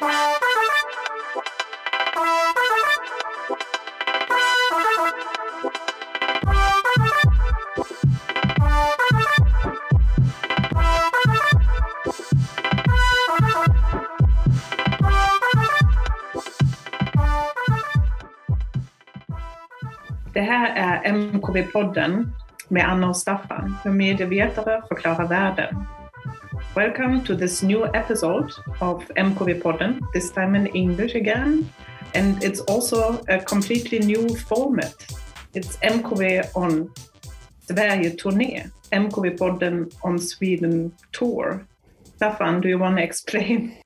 Det här är MKB-podden med Anna och Staffan, hur medievetare förklarar världen. Welcome to this new episode of MKV-podden, this time in English again. And it's also a completely new format. It's MKV on Sverige-turné, MKV-podden on Sweden tour. Staffan, do you want to explain?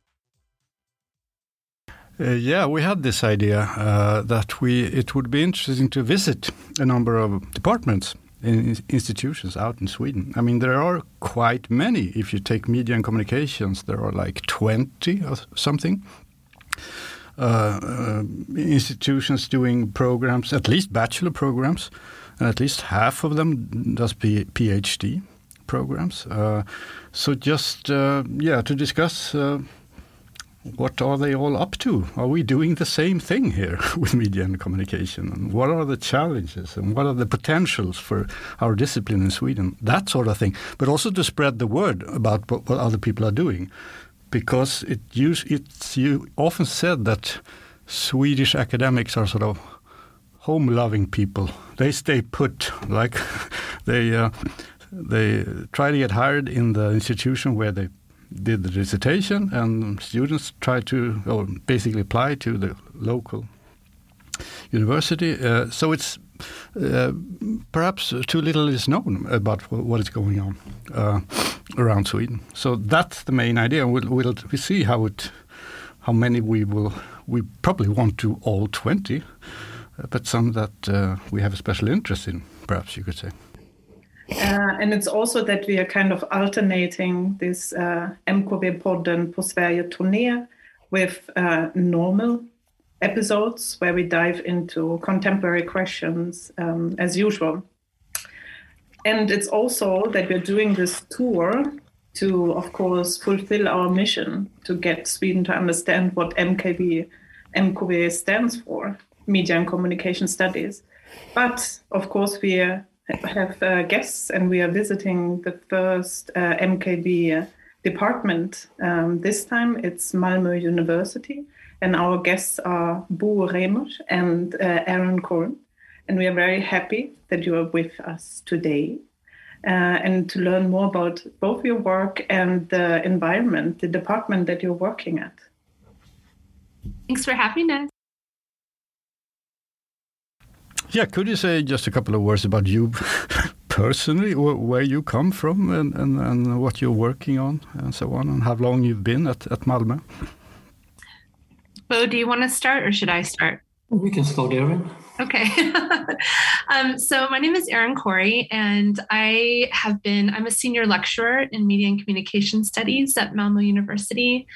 Uh, yeah, we had this idea uh, that we it would be interesting to visit a number of departments in institutions out in Sweden. I mean, there are quite many. If you take media and communications, there are like twenty or something. Uh, uh institutions doing programs, at least bachelor programs, and at least half of them does PhD programs. Uh, so just uh, yeah, to discuss what are they all up to? Are we doing the same thing here with media and communication? And what are the challenges and what are the potentials for our discipline in Sweden? That sort of thing. But also to spread the word about what, what other people are doing. Because it use, it's you often said that Swedish academics are sort of home loving people. They stay put, like they, uh, they try to get hired in the institution where they did the dissertation, and students tried to, or basically apply to the local university. Uh, so it's uh, perhaps too little is known about what is going on uh, around Sweden. So that's the main idea. We'll, we'll we see how it, how many we will. We probably want to all twenty, uh, but some that uh, we have a special interest in. Perhaps you could say. Uh, and it's also that we are kind of alternating this uh, MKV-podden på Sverige-turné with uh, normal episodes where we dive into contemporary questions um, as usual. And it's also that we're doing this tour to, of course, fulfill our mission to get Sweden to understand what MKV, MKV stands for, Media and Communication Studies. But of course, we have uh, guests, and we are visiting the first uh, MKV department. Um, this time it's Malmö University, and our guests are Bo Reimer and uh, Erin Cory. And we are very happy that you are with us today. Uh, and to learn more about both your work and the environment, the department that you're working at. Thanks for having us. Yeah, could you say just a couple of words about you personally, where you come from and, and, and what you're working on and so on, and how long you've been at, at Malmö? Bo, do you want to start or should I start? We can start, Erin. Okay. um, so my name is Erin Cory, and I have been, I'm a senior lecturer in media and communication studies at Malmö University.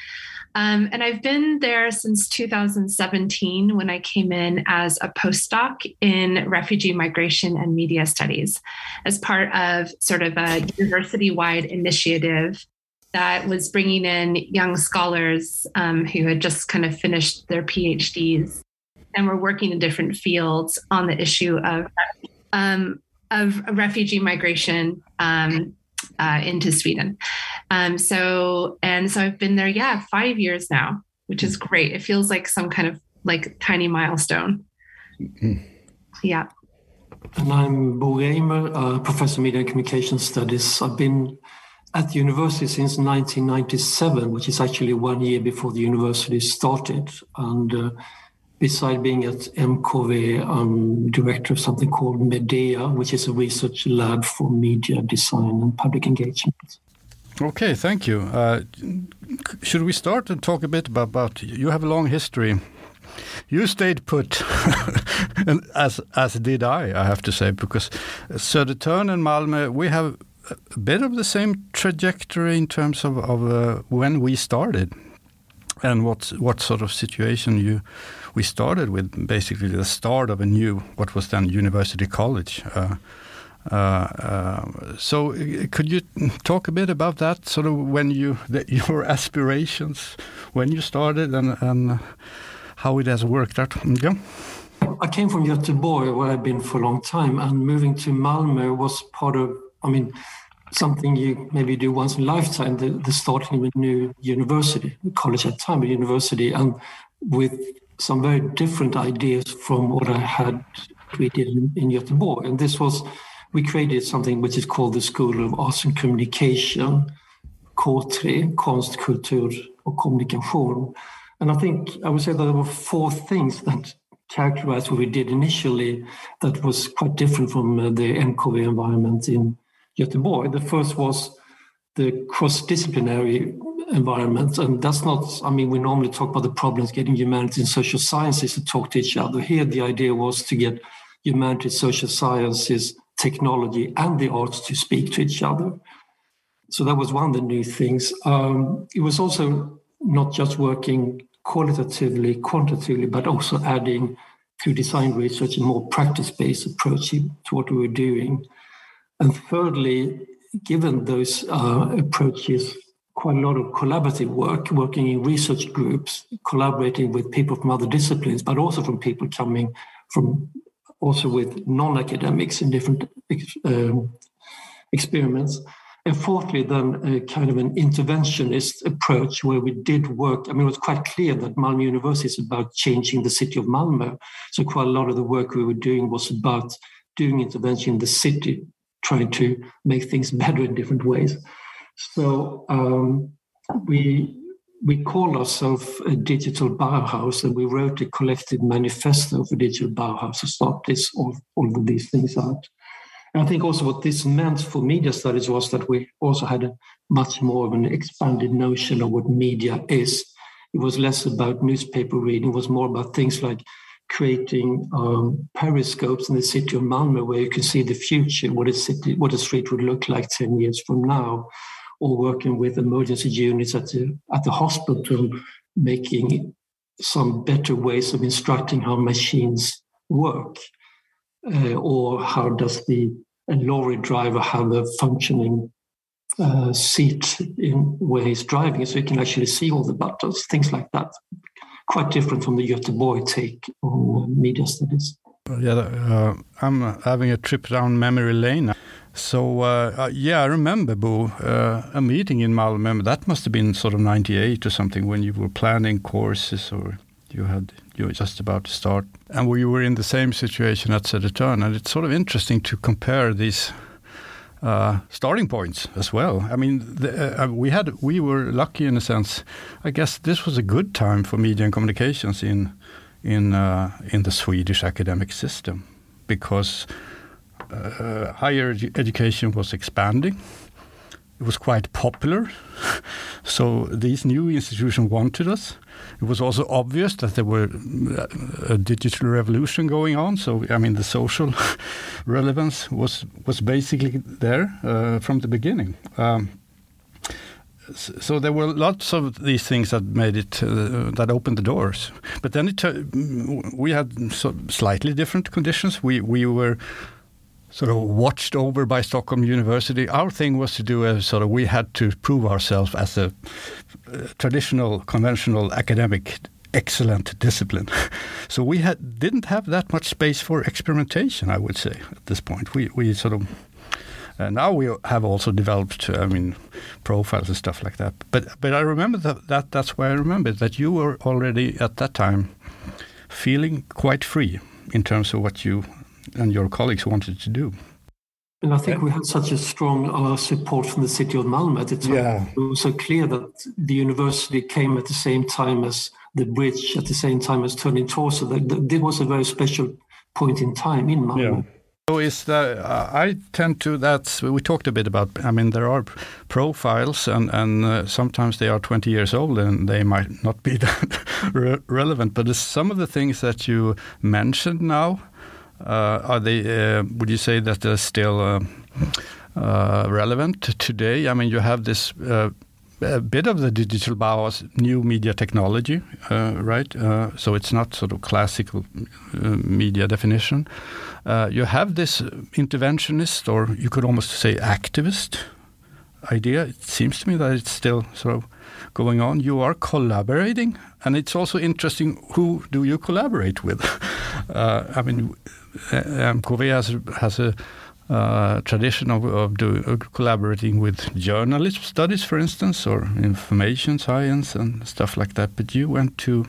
Um, and I've been there since 2017 when I came in as a postdoc in refugee migration and media studies as part of sort of a university wide initiative that was bringing in young scholars um, who had just kind of finished their PhDs and were working in different fields on the issue of. Um, of refugee migration um, uh, into Sweden. Um, so and so I've been there, yeah, five years now, which is great. It feels like some kind of like tiny milestone. Mm-hmm. Yeah. And I'm Bo Reimer, uh, professor of media and communication studies. I've been at the university since 1997, which is actually one year before the university started. And uh, Beside being at MKV, I'm director of something called Medea, which is a research lab for media design and public engagement. Okay, thank you. Uh, should we start and talk a bit about, about you have a long history. You stayed put, and as as did I, I have to say, because Södertörn and Malmö, we have a bit of the same trajectory in terms of, of uh, when we started and what what sort of situation you we started with basically the start of a new what was then university college uh, so, could you talk a bit about that? Sort of when you your aspirations when you started and, how it has worked out. Yeah. I came from Göteborg, where I've been for a long time, and moving to Malmö was part of. I mean, something you maybe do once in a lifetime. The, the starting of a new university, college at the time, a university, and with some very different ideas from what I had created in, in Göteborg. And this was we created something which is called the School of Arts and Communication, K3, Konst, Kultur och Kommunikation. And I think I would say that there were four things that characterized what we did initially that was quite different from uh, the MKV environment in Göteborg. The first was the cross-disciplinary environment, and that's not. I mean, we normally talk about the problems getting humanities and social sciences to talk to each other. Here, the idea was to get humanities, social sciences, technology, and the arts to speak to each other. So that was one of the new things. Um, it was also not just working qualitatively, quantitatively, but also adding through design research a more practice-based approach to what we were doing. And thirdly, given those uh, approaches, quite a lot of collaborative work, working in research groups, collaborating with people from other disciplines, but also from people coming from also with non-academics in different um, experiments. And fourthly, then a kind of an interventionist approach where we did work. I mean, it was quite clear that Malmö University is about changing the city of Malmö. So quite a lot of the work we were doing was about doing intervention in the city, trying to make things better in different ways. So um, we we call ourselves a digital Bauhaus, and we wrote a collective manifesto for digital Bauhaus to start this all, all of these things out. And I think also what this meant for media studies was that we also had a much more of an expanded notion of what media is. It was less about newspaper reading, it was more about things like creating um, periscopes in the city of Malmö where you can see the future, what a city, what a street would look like 10 years from now, or working with emergency units at the, at the hospital, making some better ways of instructing how machines work uh, or how does the lorry driver have a functioning uh, seat in where he's driving so he can actually see all the buttons, things like that. Quite different from the Göteborg take on media studies. Yeah, uh, I'm having a trip down memory lane. So uh, uh, yeah, I remember Bo uh, a meeting in Malmö. That must have been sort of '98 or something when you were planning courses or you had you were just about to start, and we were in the same situation at Södertörn, and it's sort of interesting to compare these uh, starting points as well. I mean, the, uh, uh, we had we were lucky in a sense. I guess this was a good time for media and communications in in in the Swedish academic system because uh, higher edu education was expanding. It was quite popular, so these new institutions wanted us it was also obvious that there were uh, a digital revolution going on. So I mean, the social relevance was was basically there uh, from the beginning. Um, so there were lots of these things that made it uh, that opened the doors. But then it, uh, we had so slightly different conditions. We we were sort of watched over by Stockholm University. Our thing was to do a sort of we had to prove ourselves as a uh, traditional, conventional academic excellent discipline. so we had didn't have that much space for experimentation. I would say at this point we we sort of. Uh, now we have also developed, I mean, profiles and stuff like that. But but I remember that, that that's why I remember that you were already at that time feeling quite free in terms of what you and your colleagues wanted to do. And I think we had such a strong uh, support from the city of Malmö at the time. Yeah. It was so clear that the university came at the same time as the bridge, at the same time as Turning Torso. That, that, was a very special point in time in Malmö. Yeah. So is that uh, I tend to that's we talked a bit about. I mean, there are profiles, and and uh, sometimes they are 20 years old, and they might not be that re relevant. But some of the things that you mentioned now are they? Uh, would you say that they're still uh, relevant today? I mean, you have this a bit of the digital Bauhaus new media technology, uh, right? Uh, so it's not sort of classical uh, media definition. Uh, you have this interventionist, or you could almost say activist idea. It seems to me that it's still sort of going on. You are collaborating, and it's also interesting who do you collaborate with. Uh, I mean, MKV has has a uh, tradition of, of do, uh, collaborating with journalism studies, for instance, or information science and stuff like that. But you went to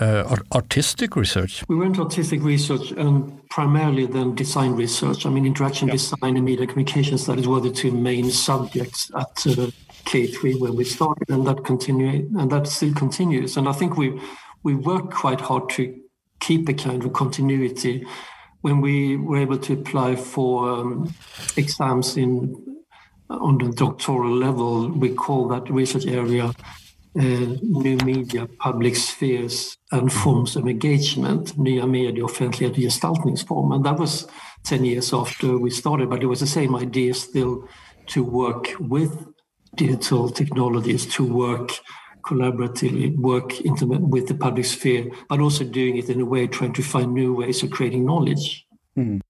uh, artistic research. We went to artistic research and primarily then design research. I mean, interaction design and media communication studies were the two main subjects at uh, K3 where we started, and that continue and that still continues. And I think we we work quite hard to keep a kind of continuity when we were able to apply for um, exams in on the doctoral level, we call that research area uh, new media, public spheres and forms of engagement, nya media, offentlighet och gestaltningsform. And that was 10 years after we started, but it was the same idea still to work with digital technologies, to work collaboratively work with the public sphere, but also doing it in a way trying to find new ways of creating knowledge. Mm.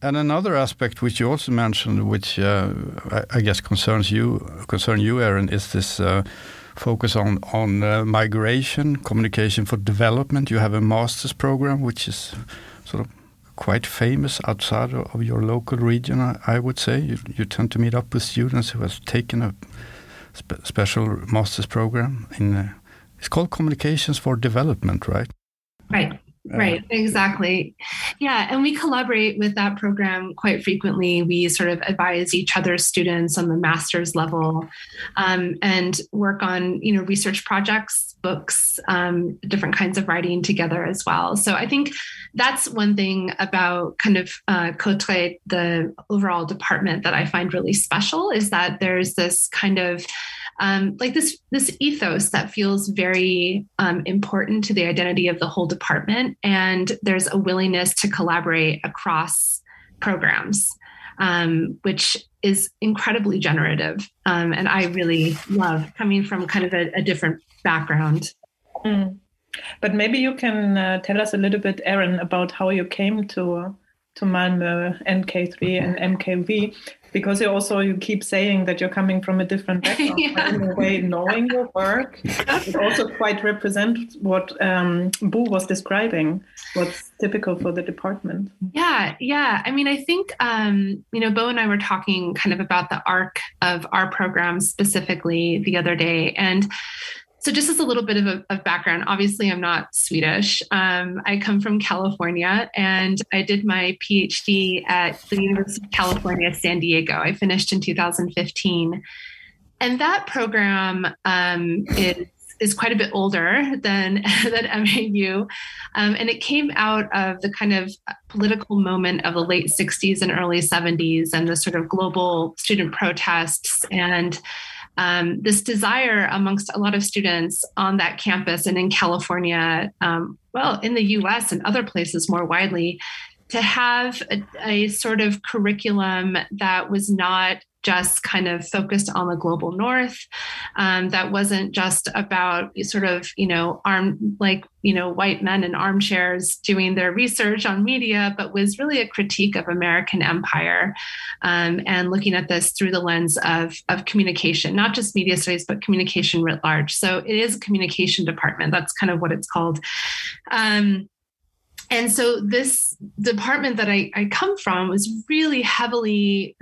And another aspect which you also mentioned, which uh, I, I, guess concerns you, concern you, Erin, is this uh, focus on on uh, migration, communication for development. You have a master's program which is sort of quite famous outside of your local region. I, I would say you, you tend to meet up with students who have taken a spe special master's program in uh, it's called communications for development right right Right, exactly. Yeah, and we collaborate with that program quite frequently. We sort of advise each other's students on the master's level um, and work on, you know, research projects, books, um, different kinds of writing together as well. So I think that's one thing about kind of uh, K3, the overall department that I find really special is that there's this kind of um, like this this ethos that feels very um, important to the identity of the whole department and there's a willingness to collaborate across programs um, which is incredibly generative um, and i really love coming from kind of a, a different background mm. but maybe you can uh, tell us a little bit erin about how you came to to Malmö NK3 and MKV because you also you keep saying that you're coming from a different background yeah. in a way knowing your work it also quite represents what um, Bo was describing what's typical for the department yeah yeah I mean I think um, you know Bo and I were talking kind of about the arc of our program specifically the other day and so, just as a little bit of, a, of background, obviously, I'm not Swedish. Um, I come from California and I did my PhD at the University of California, San Diego. I finished in 2015. And that program um, is, is quite a bit older than, than MAU. Um, and it came out of the kind of political moment of the late 60s and early 70s and the sort of global student protests and um, this desire amongst a lot of students on that campus and in California, um, well, in the US and other places more widely, to have a, a, sort of curriculum that was not just kind of focused on the global north um, that wasn't just about sort of you know arm like you know white men in armchairs doing their research on media but was really a critique of american empire um, and looking at this through the lens of, of communication not just media studies but communication writ large. So it is a communication department. That's kind of what it's called. Um, and so this department that I, I come from was really heavily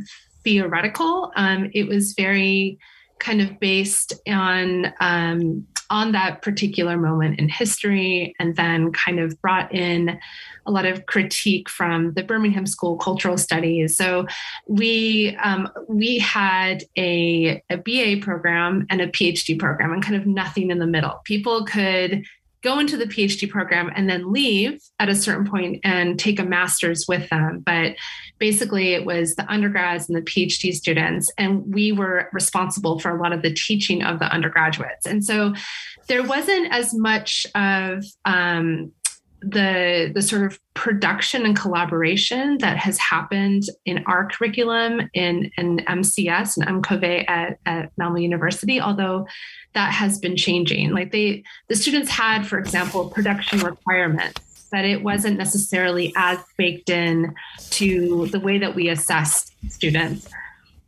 theoretical. Um, it was very kind of based on um, on that particular moment in history, and then kind of brought in a lot of critique from the Birmingham School Cultural Studies. So we um, we had a, a BA program and a PhD program, and kind of nothing in the middle. People could go into the PhD program and then leave at a certain point and take a master's with them. But basically, it was the undergrads and the PhD students, and we were responsible for a lot of the teaching of the undergraduates. And so there wasn't as much of um, the the sort of production and collaboration that has happened in our curriculum in, in MCS and MCOVE at, at Malmo University, although that has been changing. Like they the students had, for example, production requirements but it wasn't necessarily as baked in to the way that we assess students.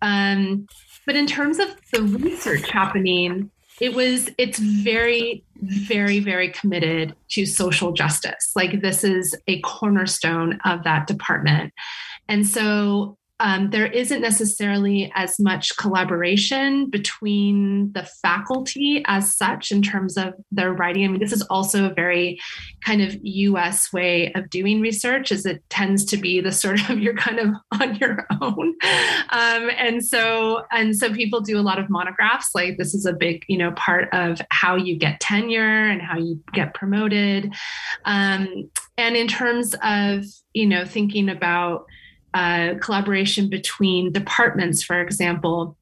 Um, but in terms of the research happening, it was it's very very very committed to social justice. Like this is a cornerstone of that department. And so um, there isn't necessarily as much collaboration between the faculty as such in terms of their writing. I mean, this is also a very kind of US way of doing research, as it tends to be the sort of you're kind of on your own. Um, and so and so people do a lot of monographs. Like this is a big, you know, part of how you get tenure and how you get promoted. Um, and in terms of, you know, thinking about uh, collaboration between departments, for example,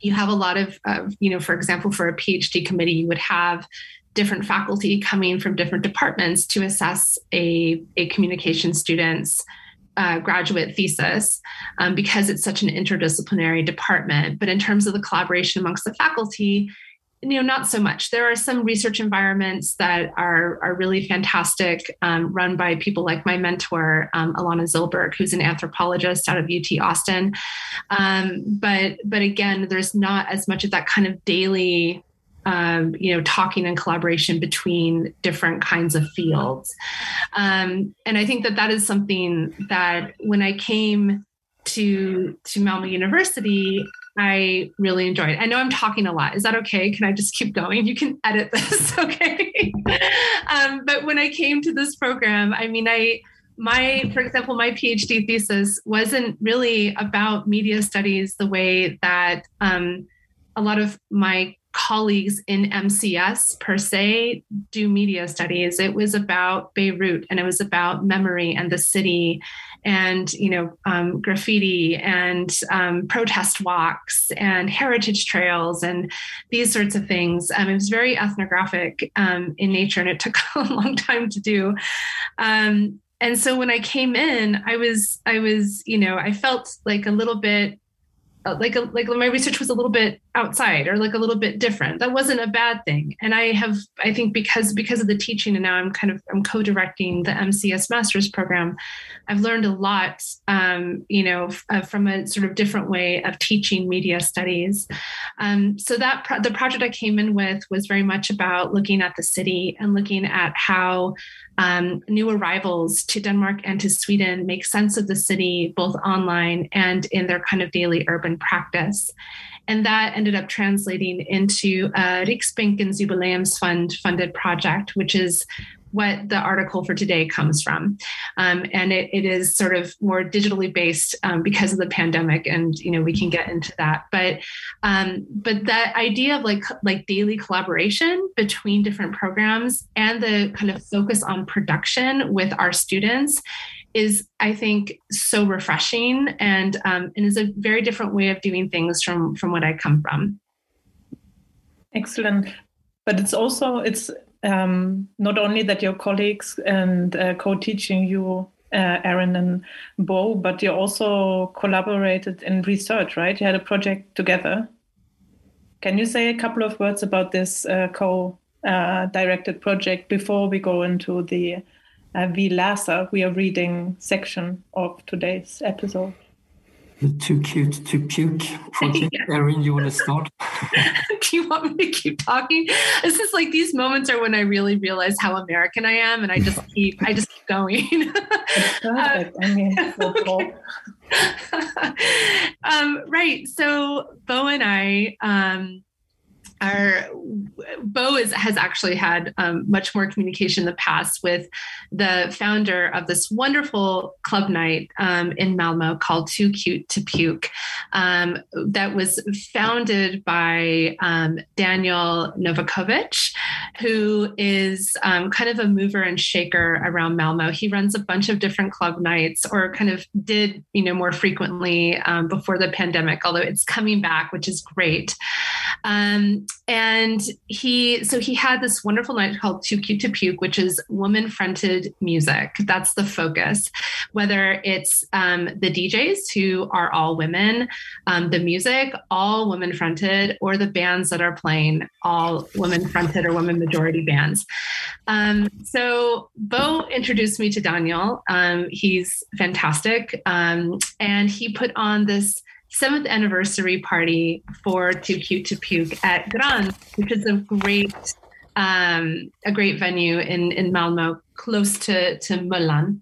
you have a lot of, uh, you know, for example, for a PhD committee, you would have different faculty coming from different departments to assess a, a communication student's uh, graduate thesis um, because it's such an interdisciplinary department. But in terms of the collaboration amongst the faculty, you know not so much. There are some research environments that are are really fantastic um, run by people like my mentor um, Elana Zilberg who's an anthropologist out of ut austin. Um, but but again there's not as much of that kind of daily um, you know talking and collaboration between different kinds of fields. Um, and i think that that is something that when i came to to malmo university I really enjoyed. I know I'm talking a lot. Is that okay? Can I just keep going? You can edit this, okay? um, but when I came to this program, I mean, I my for example my phd thesis wasn't really about media studies the way that um, a lot of my colleagues in MCS per se do media studies. It was about Beirut and it was about memory and the city and you know um, graffiti and um, protest walks and heritage trails and these sorts of things. Um, it was very ethnographic um, in nature and it took a long time to do. Um, and so when I came in, I was I was you know I felt like a little bit like a, like my research was a little bit outside or like a little bit different. That wasn't a bad thing. And i have i think because because of the teaching and now i'm kind of i'm co-directing the mcs master's program i've learned a lot um, you know f- uh, from a sort of different way of teaching media studies. Um, so that pro- the project i came in with was very much about looking at the city and looking at how um, new arrivals to denmark and to sweden make sense of the city both online and in their kind of daily urban practice. And that ended up translating into a Riksbankens Jubileumsfond funded project, which is what the article for today comes from. Um, and it, it is sort of more digitally based um, because of the pandemic. And, you know, we can get into that. But um, but that idea of like like daily collaboration between different programs and the kind of focus on production with our students is I think so refreshing and um, and is a very different way of doing things from from what I come from. Excellent, but it's also it's um, not only that your colleagues and uh, co-teaching you, uh, Erin and Bo, but you also collaborated in research, right? You had a project together. Can you say a couple of words about this uh, co-directed uh, project before we go into the uh, läser, we are reading section of today's episode. The too cute to puke project. yeah. Erin, you want to start? Do you want me to keep talking? This is like these moments are when I really realize how American I am, and I just keep I just keep going. perfect. I mean, um, right. So Bo and I. Um, our Bo is, has actually had um, much more communication in the past with the founder of this wonderful club night um, in Malmo called Too Cute to Puke, um, that was founded by um, Daniel Novakovic, who is um, kind of a mover and shaker around Malmo. He runs a bunch of different club nights, or kind of did, you know, more frequently um, before the pandemic, although it's coming back, which is great. Um, and he, so he had this wonderful night called Too Cute to Puke, which is woman fronted music. That's the focus, whether it's um, the DJs who are all women, um, the music, all women fronted, or the bands that are playing, all women fronted or women majority bands. Um, so Bo introduced me to Daniel. Um, he's fantastic. Um, and he put on this seventh anniversary party for Too Cute to Puke at Gran, which is a great um, a great venue in in Malmo, close to to Möllan.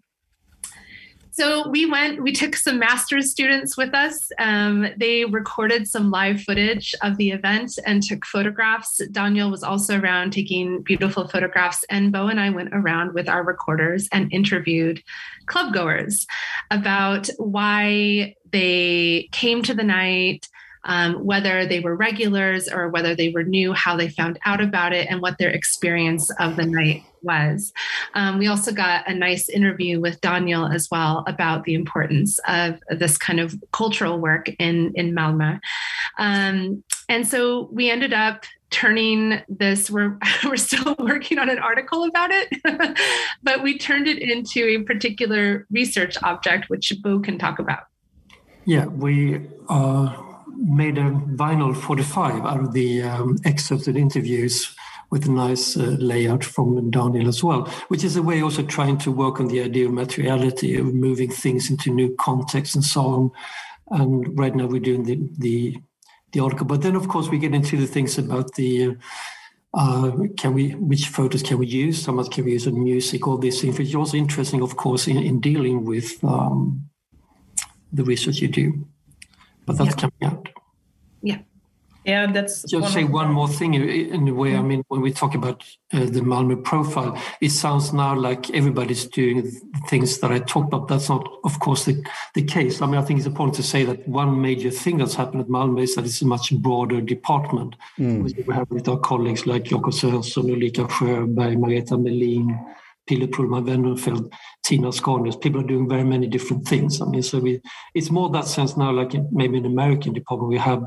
So we went, we took some master's students with us. Um, they recorded some live footage of the event and took photographs. Daniel was also around taking beautiful photographs. And Bo and I went around with our recorders and interviewed club goers about why they came to the night, um, whether they were regulars or whether they were new, how they found out about it, and what their experience of the night was. Um, we also got a nice interview with Daniel as well about the importance of this kind of cultural work in in Malmo. Um, and so we ended up turning this we're we're still working on an article about it but we turned it into a particular research object which bo can talk about yeah we uh, made a vinyl 45 out of the um, excerpted interviews with a nice uh, layout from Daniel as well, which is a way also trying to work on the idea of materiality, of moving things into new contexts and so on. And right now we're doing the the, the article, but then of course we get into the things about the. Uh, can we which photos can we use how much can we use in music all these things which is also interesting of course in, in dealing with um, the research you do but that's yeah. coming out yeah yeah, that's just one say one more thing in a way. I mean, when we talk about uh, the Malmo profile, it sounds now like everybody's doing the things that I talked about. That's not, of course, the, the case. I mean, I think it's important to say that one major thing that's happened at Malmo is that it's a much broader department. Mm. We have with our colleagues like Jakob Svensson, Ulrika Sjöberg, Margareta Melin, Pille Pruulmann Vengerfeldt, Tina Askanius. People are doing very many different things. I mean, so we, it's more that sense now, like in, maybe in the American department, we have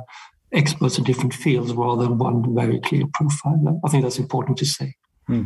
experts in different fields rather than one very clear profile. I think that's important to say. Hmm.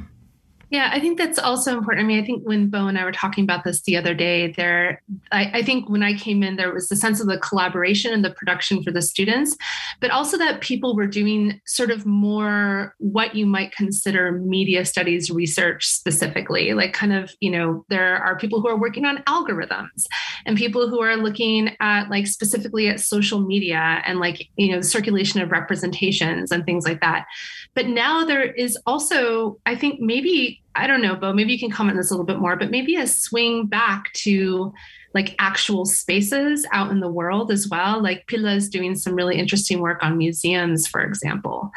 Yeah, I think that's also important. I mean, I think when Bo and I were talking about this the other day, there, I, I, think when I came in, there was the sense of the collaboration and the production for the students, but also that people were doing sort of more what you might consider media studies research specifically. Like, kind of, you know, there are people who are working on algorithms and people who are looking at, like, specifically at social media and, like, you know, circulation of representations and things like that. But now there is also, I think, maybe I don't know, Bo, maybe you can comment on this a little bit more, but maybe a swing back to like actual spaces out in the world as well. Like Pille is doing some really interesting work on museums, for example.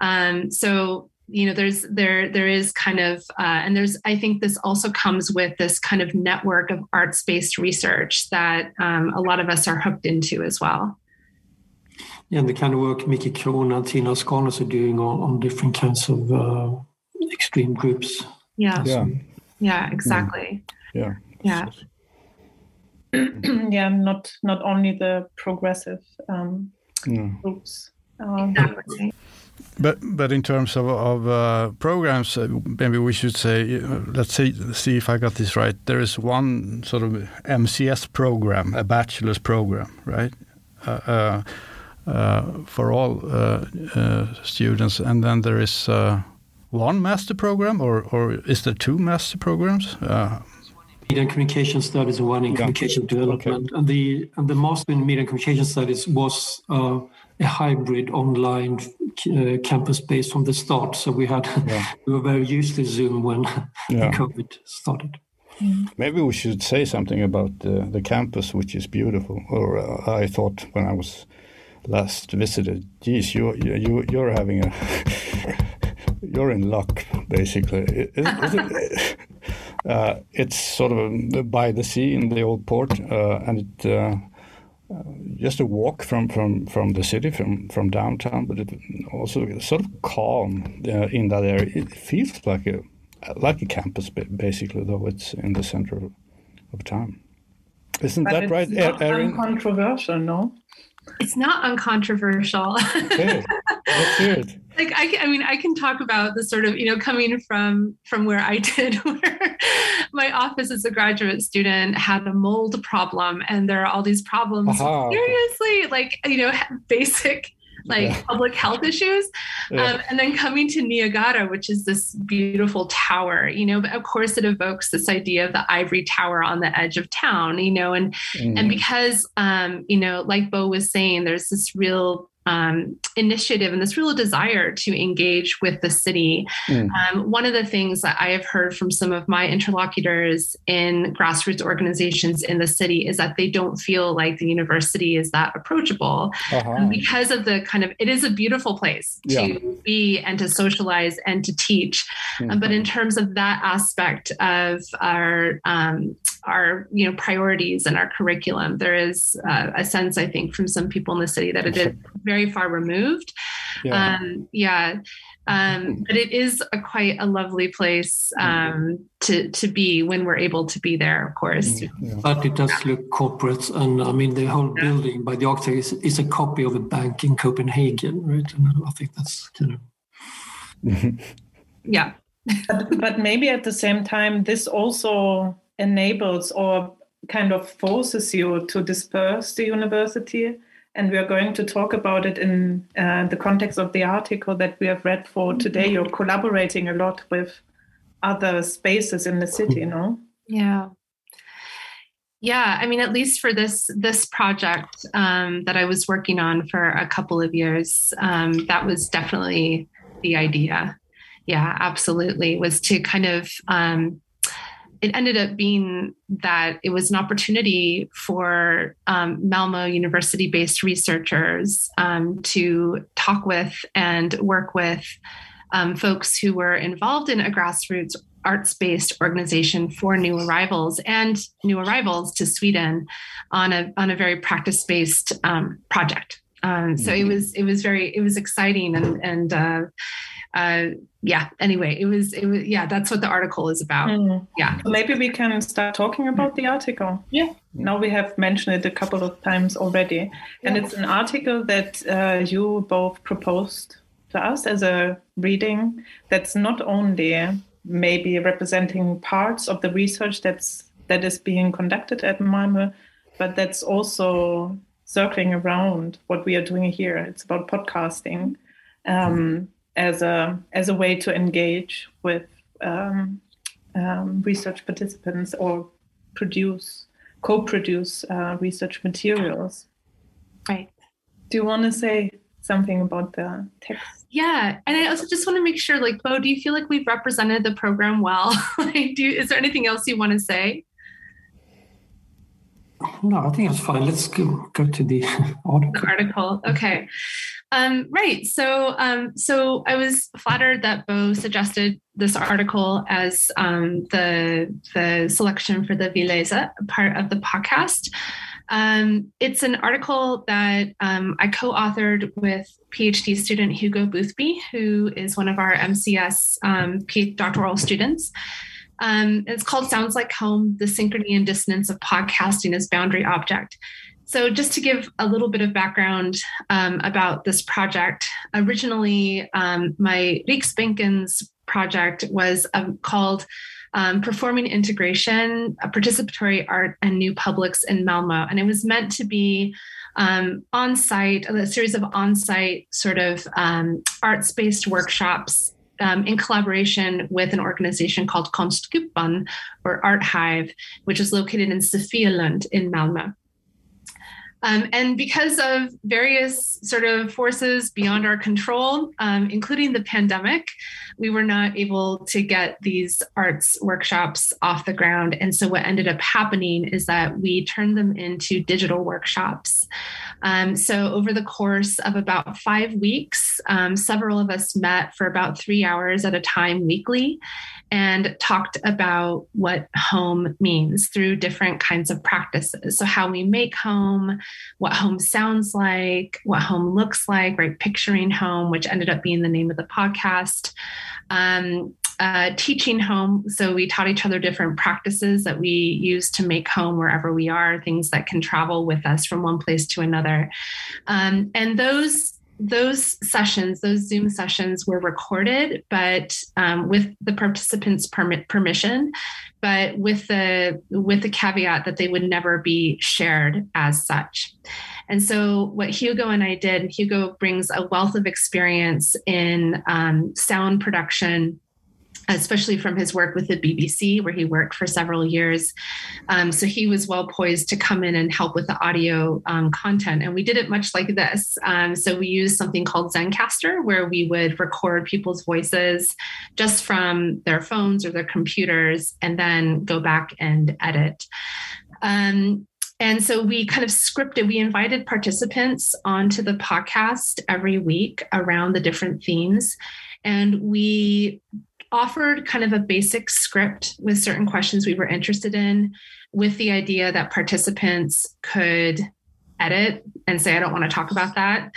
Um, so you know there's there there is kind of uh, and there's i think this also comes with this kind of network of arts based research that um, a lot of us are hooked into as well yeah and the kind of work Micke Krona and Tina Askanius are doing on, on different kinds of uh, extreme groups yeah. Yeah. Yeah, exactly. Yeah. Yeah. yeah, not not only the progressive um, yeah. groups. Um, exactly. But but in terms of of uh, programs, uh, maybe we should say, uh, let's see see if I got this right. There is one sort of MCS program, a bachelor's program, right? Uh, uh, uh for all students, and then there is one master program, or or is there two master programs? Uh, media and communication studies and one in yeah. communication development. Okay. And the and the master in media and communication studies was uh, a hybrid online uh, campus based from the start. So we had yeah. we were very used to Zoom when yeah. COVID started. Mm. Maybe we should say something about the, the campus, which is beautiful. Or uh, I thought when I was last visited, geez, you you you're having a you're in luck, basically. Is, is it, uh, it's sort of by the sea in the old port, uh, and it, uh, just a walk from, from, from the city, from, from downtown, but it also sort of calm uh, in that area. It feels like a like a campus, basically, though it's in the center of, of town. Isn't but that right, Erin? Controversial, no? It's not uncontroversial. Like I, I mean, I can talk about the sort of you know coming from from where I did, where my office as a graduate student had a mold problem, and there are all these problems. Uh-huh. Seriously, like you know, basic like yeah. public health issues. Yeah. Um, and then coming to Niagara, which is this beautiful tower, you know, but of course it evokes this idea of the ivory tower on the edge of town, you know, and mm. and because um, you know, like Bo was saying, there's this real um, initiative and this real desire to engage with the city. Mm. Um, one of the things that I have heard from some of my interlocutors in grassroots organizations in the city is that they don't feel like the university is that approachable uh-huh. because of the kind of, it is a beautiful place yeah. to be and to socialize and to teach. Mm-hmm. Um, but in terms of that aspect of our, um, our you know priorities and our curriculum there is uh, a sense i think from some people in the city that it is very far removed yeah, um, yeah. Um, but it is a quite a lovely place um, to to be when we're able to be there of course yeah. but it does look corporate and i mean the whole yeah. building by the architect is, is a copy of a bank in copenhagen right and i think that's kind of yeah but, but maybe at the same time this also enables or kind of forces you to disperse the university. And we are going to talk about it in uh, the context of the article that we have read for today. You're collaborating a lot with other spaces in the city, no? Yeah. Yeah, I mean, at least for this this project um, that I was working on for a couple of years, um, that was definitely the idea. Yeah, absolutely, was to kind of um, it ended up being that it was an opportunity for um, Malmo University based researchers um, to talk with and work with um, folks who were involved in a grassroots arts based organization for new arrivals and new arrivals to Sweden on a, on a very practice based um, project. Um, so it mm-hmm. was it was very it was exciting and and uh, uh, yeah anyway it was it was yeah that's what the article is about mm. yeah maybe we can start talking about the article yeah now we have mentioned it a couple of times already and yeah. it's an article that uh, you both proposed to us as a reading that's not only maybe representing parts of the research that's that is being conducted at Malmö, but that's also circling around what we are doing here. It's about podcasting um, as a as a way to engage with um, um, research participants or produce co-produce uh, research materials. Right. Do you want to say something about the text? Yeah, and I also just want to make sure, like, Bo, do you feel like we've represented the program well? like, do is there anything else you want to say? No, I think it's fine. Let's go, go to the article. Article. Okay. Um, right. So, um, so I was flattered that Bo suggested this article as um, the the selection for the Vi läser part of the podcast. Um, it's an article that um, I co-authored with PhD student Hugo Boothby, who is one of our MCS um, doctoral students. Um, it's called Sounds Like Home The Synchrony and Dissonance of Podcasting as Boundary Object. So, just to give a little bit of background um, about this project, originally um, my Riksbankens project was um, called um, Performing Integration, Participatory Art and New Publics in Malmo. And it was meant to be um, on site, a series of on site sort of um, arts based workshops um, in collaboration with an organization called Konstkupan or Art Hive, which is located in Sofielund in Malmö. Um, and because of various sort of forces beyond our control, um, including the pandemic, we were not able to get these arts workshops off the ground. And so, what ended up happening is that we turned them into digital workshops. Um, so, over the course of about five weeks, um, several of us met for about three hours at a time weekly and talked about what home means through different kinds of practices. So, how we make home, what home sounds like, what home looks like, right? Picturing home, which ended up being the name of the podcast. Um, teaching home. So we taught each other different practices that we use to make home wherever we are, things that can travel with us from one place to another. Um, and those those sessions, those Zoom sessions were recorded, but um, with the participants' permit permission, but with the with the caveat that they would never be shared as such. And so, what Hugo and I did, Hugo brings a wealth of experience in um, sound production especially from his work with the BBC, where he worked for several years. Um, so he was well poised to come in and help with the audio um, content. And we did it much like this. Um, so we used something called Zencastr, where we would record people's voices just from their phones or their computers and then go back and edit. Um, and so we kind of scripted, we invited participants onto the podcast every week around the different themes. And we offered kind of a basic script with certain questions we were interested in, with the idea that participants could edit and say, I don't want to talk about that.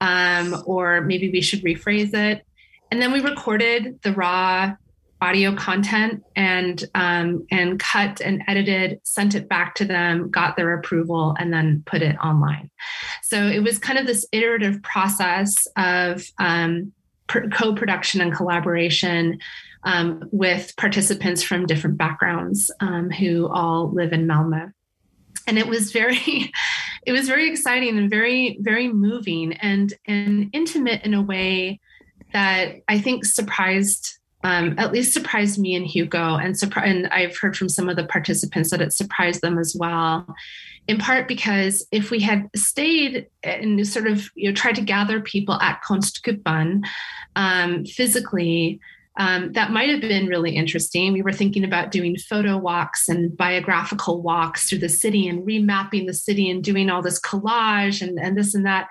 Um, or maybe we should rephrase it. And then we recorded the raw audio content and um, and cut and edited, sent it back to them, got their approval, and then put it online. So it was kind of this iterative process of um, co-production and collaboration um, with participants from different backgrounds um, who all live in Malmö. And it was very, it was very exciting and very, very moving and and intimate in a way that I think surprised um, at least surprised me and Hugo, and, surpri- and I've heard from some of the participants that it surprised them as well. In part because if we had stayed and sort of you know tried to gather people at Konstkuppen um, physically, um, that might have been really interesting. We were thinking about doing photo walks and biographical walks through the city and remapping the city and doing all this collage and, and this and that.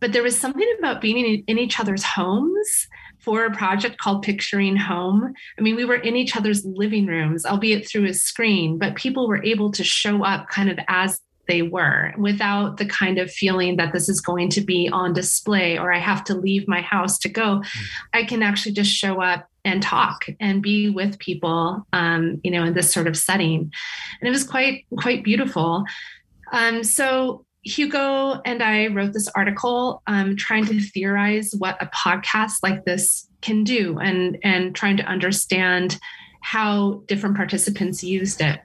But there was something about being in, in each other's homes for a project called Picturing Home. I mean, we were in each other's living rooms, albeit through a screen, but people were able to show up kind of as they were without the kind of feeling that this is going to be on display or I have to leave my house to go. Mm. I can actually just show up and talk and be with people, um, you know, in this sort of setting. And it was quite, quite beautiful. Um, so Hugo and I wrote this article um, trying to theorize what a podcast like this can do and, and trying to understand how different participants used it.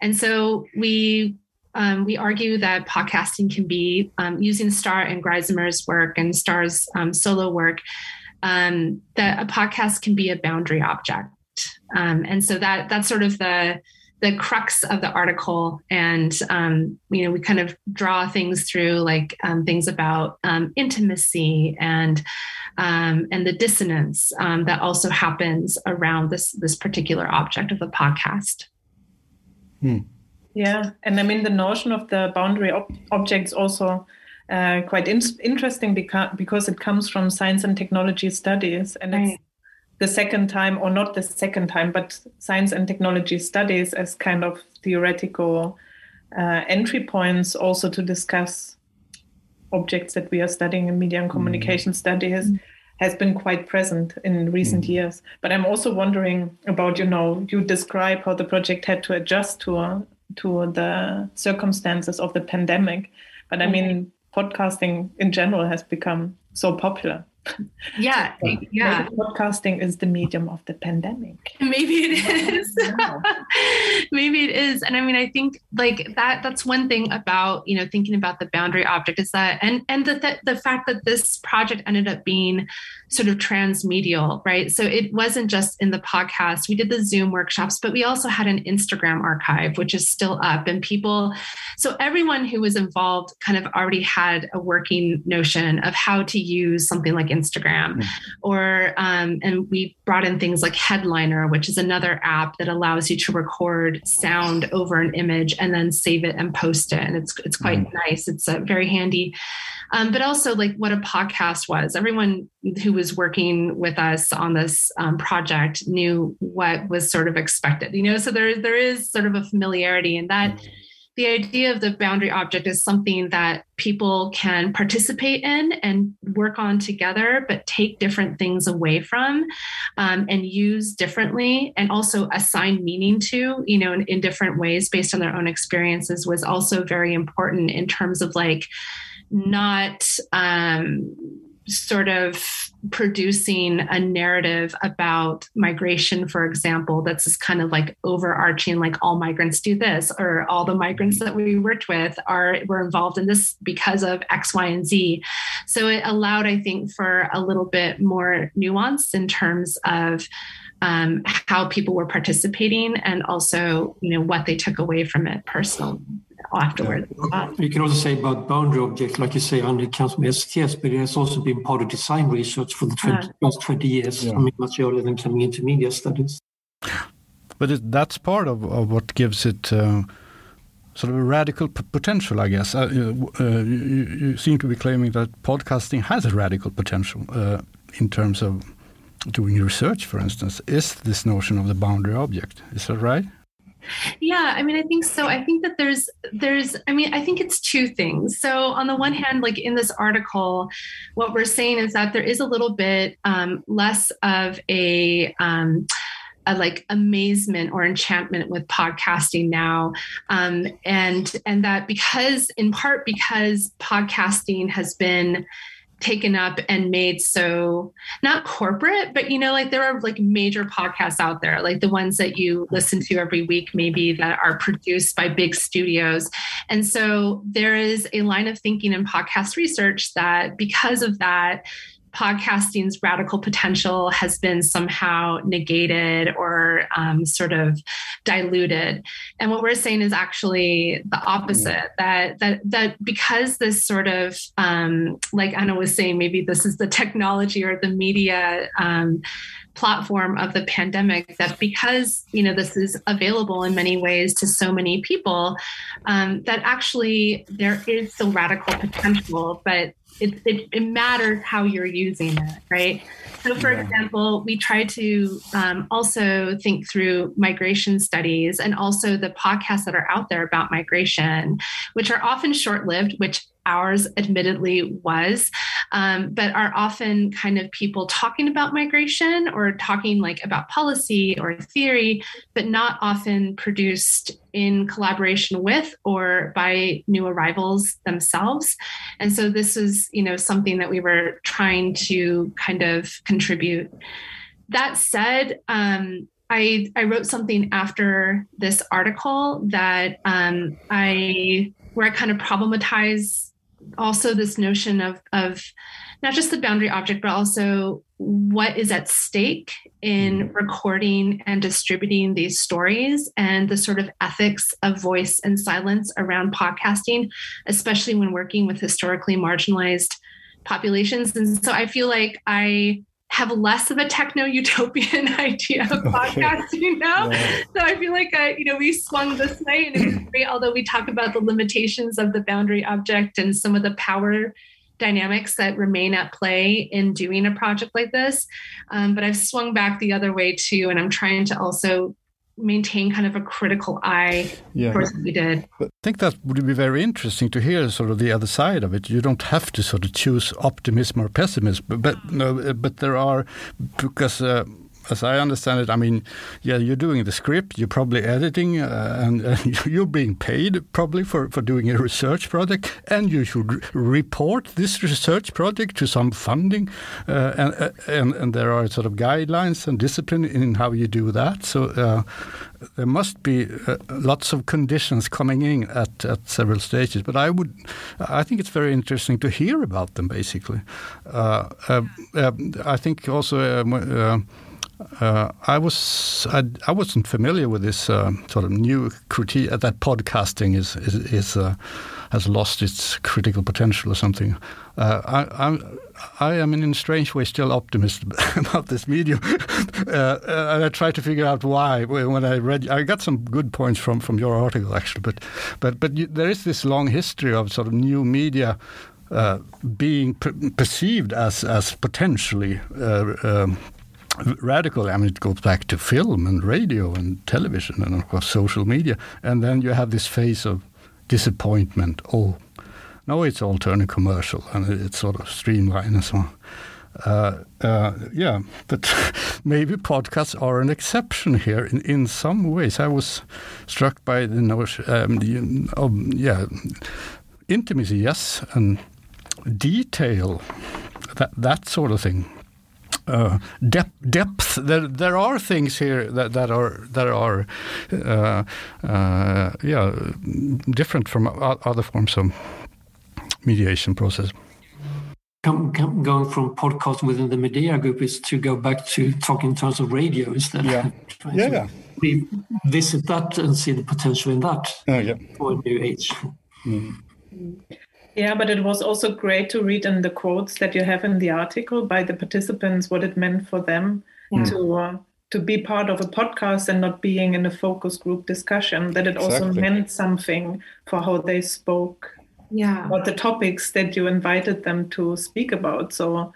And so we um, we argue that podcasting can be um, using Star and Griesemer's work and Star's um, solo work, um, that a podcast can be a boundary object. Um, and so that that's sort of the the crux of the article and um, you know we kind of draw things through like um, things about um, intimacy and um, and the dissonance um, that also happens around this this particular object of the podcast hmm. yeah and i mean the notion of the boundary ob- objects also uh, quite in- interesting because, because it comes from science and technology studies and right. it's the second time, or not the second time, but science and technology studies as kind of theoretical uh, entry points also to discuss objects that we are studying in media and mm. communication mm. studies mm. has been quite present in recent mm. years. But I'm also wondering about, you know, you describe how the project had to adjust to to the circumstances of the pandemic. But I mean, podcasting in general has become so popular. Yeah, yeah. Maybe podcasting is the medium of the pandemic. Maybe it is. Maybe it is. And I mean, I think like that that's one thing about, you know, thinking about the boundary object is that and and the the, the fact that this project ended up being sort of transmedial, right? So it wasn't just in the podcast. We did the Zoom workshops, but we also had an Instagram archive, which is still up. And people, so everyone who was involved kind of already had a working notion of how to use something like Instagram. Mm-hmm. Or, um, and we brought in things like Headliner, which is another app that allows you to record sound over an image and then save it and post it. And it's, it's quite mm-hmm. nice. It's uh, very handy um, but also like what a podcast was. Everyone who was working with us on this um, project knew what was sort of expected, you know. So there there is sort of a familiarity in that. Mm-hmm. The idea of the boundary object is something that people can participate in and work on together, but take different things away from um, and use differently, and also assign meaning to, you know, in, in different ways based on their own experiences was also very important in terms of like not um, sort of producing a narrative about migration, for example, that's this kind of like overarching, like all migrants do this, or all the migrants that we worked with are were involved in this because of X, Y, and Z. So it allowed, I think, for a little bit more nuance in terms of um, how people were participating and also, you know, what they took away from it personally afterwards. Yeah. You can also say about boundary objects, like you say, under comes from STS, but it has also been part of design research for the 20, yeah. last 20 years, yeah. I mean, much earlier than coming into media studies. But it, that's part of, of what gives it uh, sort of a radical potential, I guess. Uh, uh, you, you, seem to be claiming that podcasting has a radical potential uh, in terms of doing research, for instance. Is this notion of the boundary object? Is that right? Yeah, I mean, I think so. I think that there's, there's, I mean, I think it's two things. So, on the one hand, like in this article, what we're saying is that there is a little bit um, less of a, um, a like amazement or enchantment with podcasting now um, and and that because in part because podcasting has been taken up and made so not corporate but you know like there are like major podcasts out there like the ones that you listen to every week maybe that are produced by big studios. And so there is a line of thinking in podcast research that because of that podcasting's radical potential has been somehow negated or um, sort of diluted. And what we're saying is actually the opposite that that that because this sort of um, like anna was saying maybe this is the technology or the media um, platform of the pandemic that because you know this is available in many ways to so many people um, that actually there is still radical potential but it, it, it, matters how you're using it, right? So, for yeah. example, we try to um, also think through migration studies and also the podcasts that are out there about migration, which are often short lived, which ours admittedly was, um, but are often kind of people talking about migration or talking like about policy or theory, but not often produced in collaboration with or by new arrivals themselves. And so this is, you know, something that we were trying to kind of contribute. That said, um, I, I wrote something after this article that um, I where I kind of problematize also this notion of of not just the boundary object but also what is at stake in mm-hmm. recording and distributing these stories and the sort of ethics of voice and silence around podcasting especially when working with historically marginalized populations and so i feel like i have less of a techno utopian idea of podcasting now. So I feel like I, you know, we swung this way and it was great, although we talk about the limitations of the boundary object and some of the power dynamics that remain at play in doing a project like this. Um, but I've swung back the other way too, and I'm trying to also maintain kind of a critical eye yeah. towards what we did. I think that would be very interesting to hear sort of the other side of it. You don't have to sort of choose optimism or pessimism, but but, no, but there are because. Uh, as I understand it, I mean, yeah, you're doing the script, you're probably editing, uh, and, and, you're being paid probably for, for doing a research project, and you should report this research project to some funding, uh, and, uh, and and there are sort of guidelines and discipline in how you do that. So uh, there must be uh, lots of conditions coming in at, at several stages. But I would, I think it's very interesting to hear about them. Basically, uh, uh I think also. Uh, uh, I was I, I, wasn't familiar with this sort of new critique that podcasting is is, is has lost its critical potential or something. I, I'm I am in a strange way still optimistic about this medium, uh, and I try to figure out why. When I read, I got some good points from, from your article actually, but but but you, there is this long history of sort of new media uh, being per- perceived as as potentially. Uh, um, radical. I mean, it goes back to film and radio and television and of course social media. And then you have this phase of disappointment. Oh, now it's all turning commercial and it's sort of streamlined and so on. Uh, uh, yeah, but maybe podcasts are an exception here in, in some ways. I was struck by the notion, um, the, yeah, intimacy, yes, and detail, that that sort of thing. Uh, depth, depth. There, there are things here that, that are that are, uh, uh, yeah, different from other forms of mediation process. Come, come, going from podcast within the Medea group is to go back to talk in terms of radio instead. Yeah, yeah, yeah. Revisit that and see the potential in that oh, yeah. for a new age. Mm. Yeah, but it was also great to read in the quotes that you have in the article by the participants what it meant for them yeah. to uh, to be part of a podcast and not being in a focus group discussion. That it exactly. also meant something for how they spoke yeah about the topics that you invited them to speak about so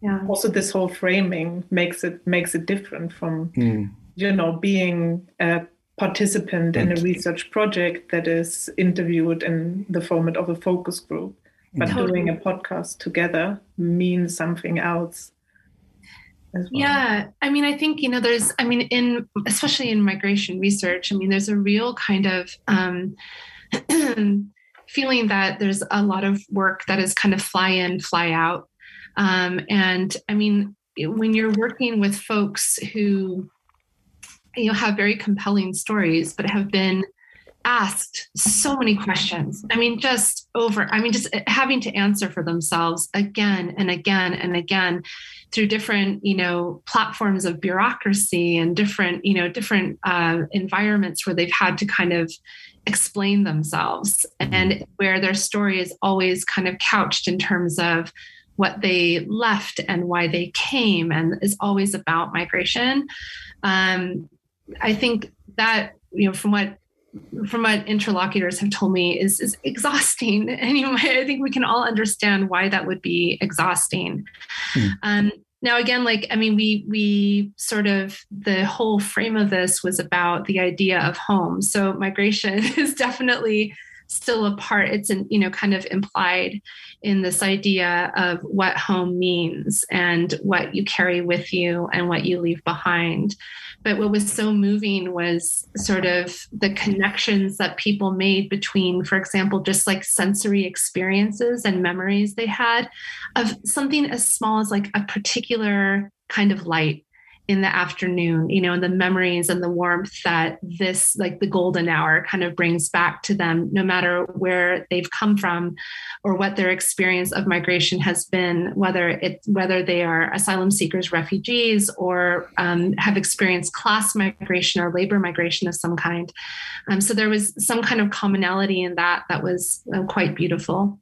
yeah also this whole framing makes it makes it different from mm. you know being a participant in a research project that is interviewed in the format of a focus group but totally. doing a podcast together means something else well. Yeah, I mean, I think you know, there's, I mean, in especially in migration research, I mean, there's a real kind of um, feeling that there's a lot of work that is kind of fly in, fly out. Um, and I mean, when you're working with folks who you know have very compelling stories, but have been asked so many questions. I mean, just over, I mean, just having to answer for themselves again and again and again through different, you know, platforms of bureaucracy and different, you know, different uh, environments where they've had to kind of explain themselves and where their story is always kind of couched in terms of what they left and why they came and is always about migration um, i think that you know from what from what interlocutors have told me is is exhausting. Anyway i think we can all understand why that would be exhausting. Hmm. um, now again like i mean we we sort of the whole frame of this was about the idea of home. So migration is definitely still a part it's an you know kind of implied in this idea of what home means and what you carry with you and what you leave behind. But what was so moving was sort of the connections that people made between, for example, just like sensory experiences and memories they had of something as small as like a particular kind of light in the afternoon, you know, and the memories and the warmth that this, like the golden hour, kind of brings back to them, no matter where they've come from or what their experience of migration has been, whether it whether they are asylum seekers, refugees, or um, have experienced class migration or labor migration of some kind. Um, so there was some kind of commonality in that that was uh, quite beautiful.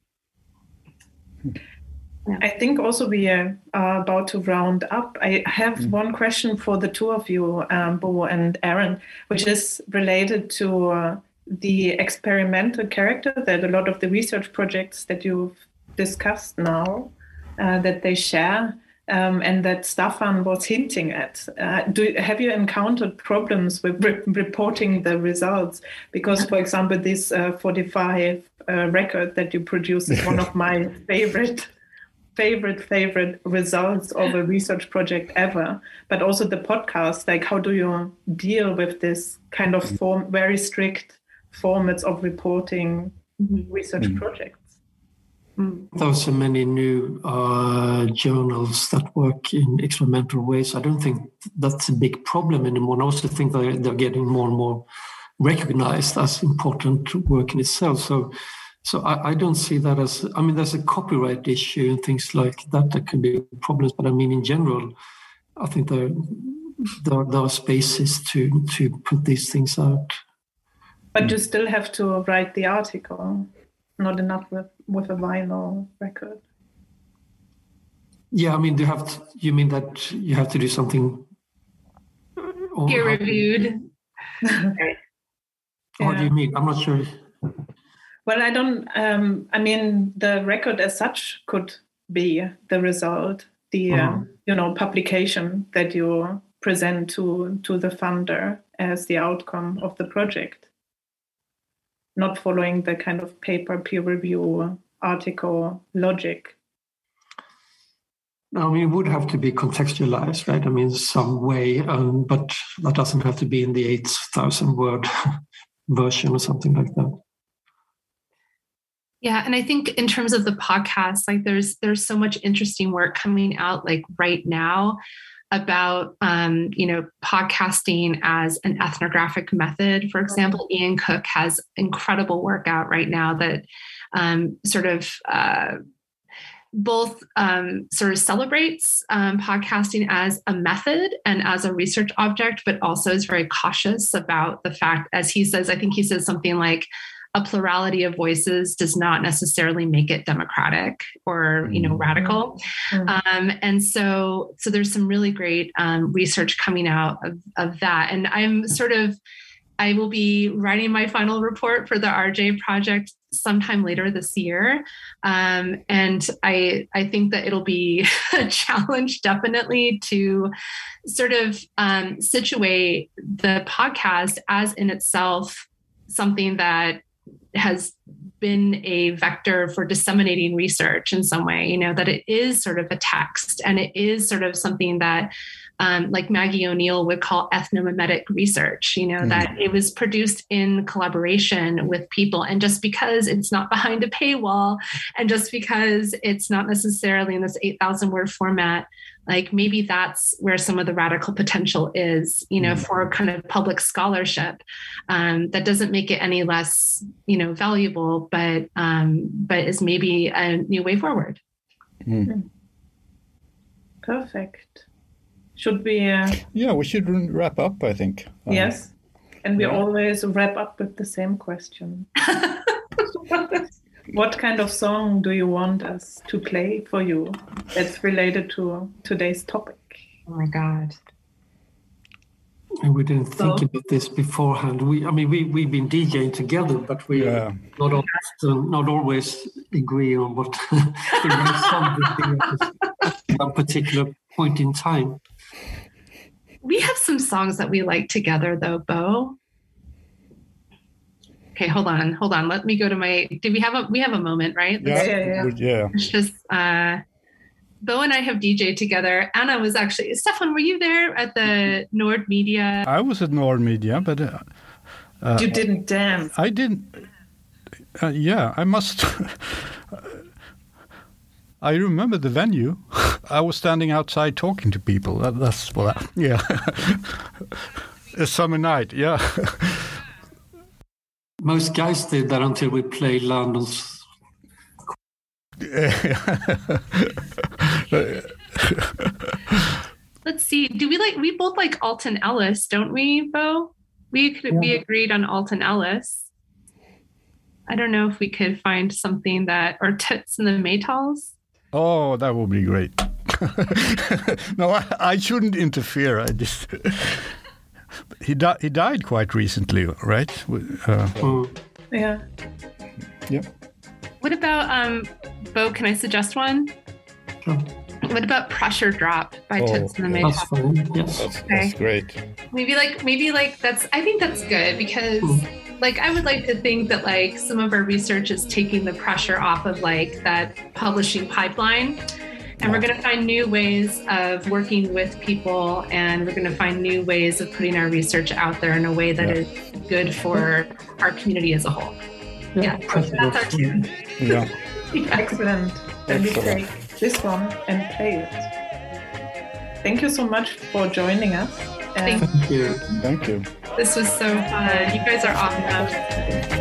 I think also we are about to round up. I have mm. one question for the two of you, um, Bo and Erin, which is related to uh, the experimental character that a lot of the research projects that you've discussed now uh, that they share. Um, and that Stefan was hinting at. Uh, do have you encountered problems with re- reporting the results? Because, for example, this uh, 45 uh, record that you produce is one of my favorite favorite favorite results of a research project ever but also the podcast like how do you deal with this kind of form very strict formats of reporting mm-hmm. research mm-hmm. projects there are so many new uh, journals that work in experimental ways. I don't think that's a big problem anymore. and I also think they're, they're getting more and more recognized as important work in itself. So so I, I, don't see that as I mean there's a copyright issue and things like that that can be problems, but I mean in general, I think there there, there are spaces to to put these things out. But you still have to write the article, not enough with, with a vinyl record. Yeah, I mean, do you have to, you mean that you have to do something peer reviewed? Okay. What do you mean? I'm not sure. Well, I don't. Um, I mean, the record as such could be the result, the uh, you know publication that you present to to the funder as the outcome of the project, not following the kind of paper peer review article logic. I mean, it would have to be contextualized, right? I mean, some way, um, but that doesn't have to be in the 8,000 word version or something like that. Yeah, and I think in terms of the podcast, like there's there's so much interesting work coming out like right now about um, you know podcasting as an ethnographic method. For example, Ian Cook has incredible work out right now that um, sort of uh, both um, sort of celebrates um, podcasting as a method and as a research object, but also is very cautious about the fact, as he says, I think he says something like a plurality of voices does not necessarily make it democratic or you know mm-hmm. radical mm-hmm. um, and so so there's some really great um, research coming out of, of that and i'm sort of I will be writing my final report for the RJ project sometime later this year. Um, and I, I think that it'll be a challenge definitely to sort of um, situate the podcast as in itself something that has been a vector for disseminating research in some way, you know, that it is sort of a text and it is sort of something that um, like Maggie O'Neill would call ethnomimetic research, you know, mm. that it was produced in collaboration with people. And just because it's not behind a paywall and just because it's not necessarily in this 8,000 word format, like maybe that's where some of the radical potential is, you know, mm. for kind of public scholarship. Um, that doesn't make it any less, you know, valuable, but um, but is maybe a new way forward. Mm. Perfect. Should we? Uh... Yeah, we should wrap up. I think. Um, yes, and we yeah. always wrap up with the same question. what kind of song do you want us to play for you that's related to today's topic? Oh my god. And we didn't think so, about this beforehand. We, I mean, we we've been DJing together, but we yeah. not often, not always agree on what the right song at a particular point in time. We have some songs that we like together, though, Bo. Okay, hold on, hold on. Let me go to my. Did we have a? We have a moment, right? Yeah, yeah, yeah. yeah. It's just. uh Bo and I have DJ together. Anna was actually Stefan. Were you there at the Nord Media? I was at Nord Media, but uh, uh, you didn't dance. I didn't. Uh, yeah, I must. I remember the venue. I was standing outside talking to people. That, that's what. I, yeah, a summer night. Yeah. Most guys did that until we played London's. Let's see. Do we like? We both like Alton Ellis, don't we, Bo? We could, yeah. we agreed on Alton Ellis. I don't know if we could find something that or Toots and the Maytals. Oh, that would be great. no, I, I, shouldn't interfere. I just he died. He died quite recently, right? Uh, yeah. Yeah. What about um, Bo? Can I suggest one? Sure. What about Pressure Drop by oh, Toots and the Maytals? Yes. That's, okay. that's great. Maybe like maybe like that's. I think that's good because. Mm like I would like to think that like some of our research is taking the pressure off of like that publishing pipeline And we're going to find new ways of working with people, and we're going to find new ways of putting our research out there in a way that yeah. is good for our community as a whole. Yeah, yeah that's our tune. Yeah. yeah. Excellent. Then we take this one and play it. Thank you so much for joining us. Thank you. Thank you. This was so fun. You guys are awesome.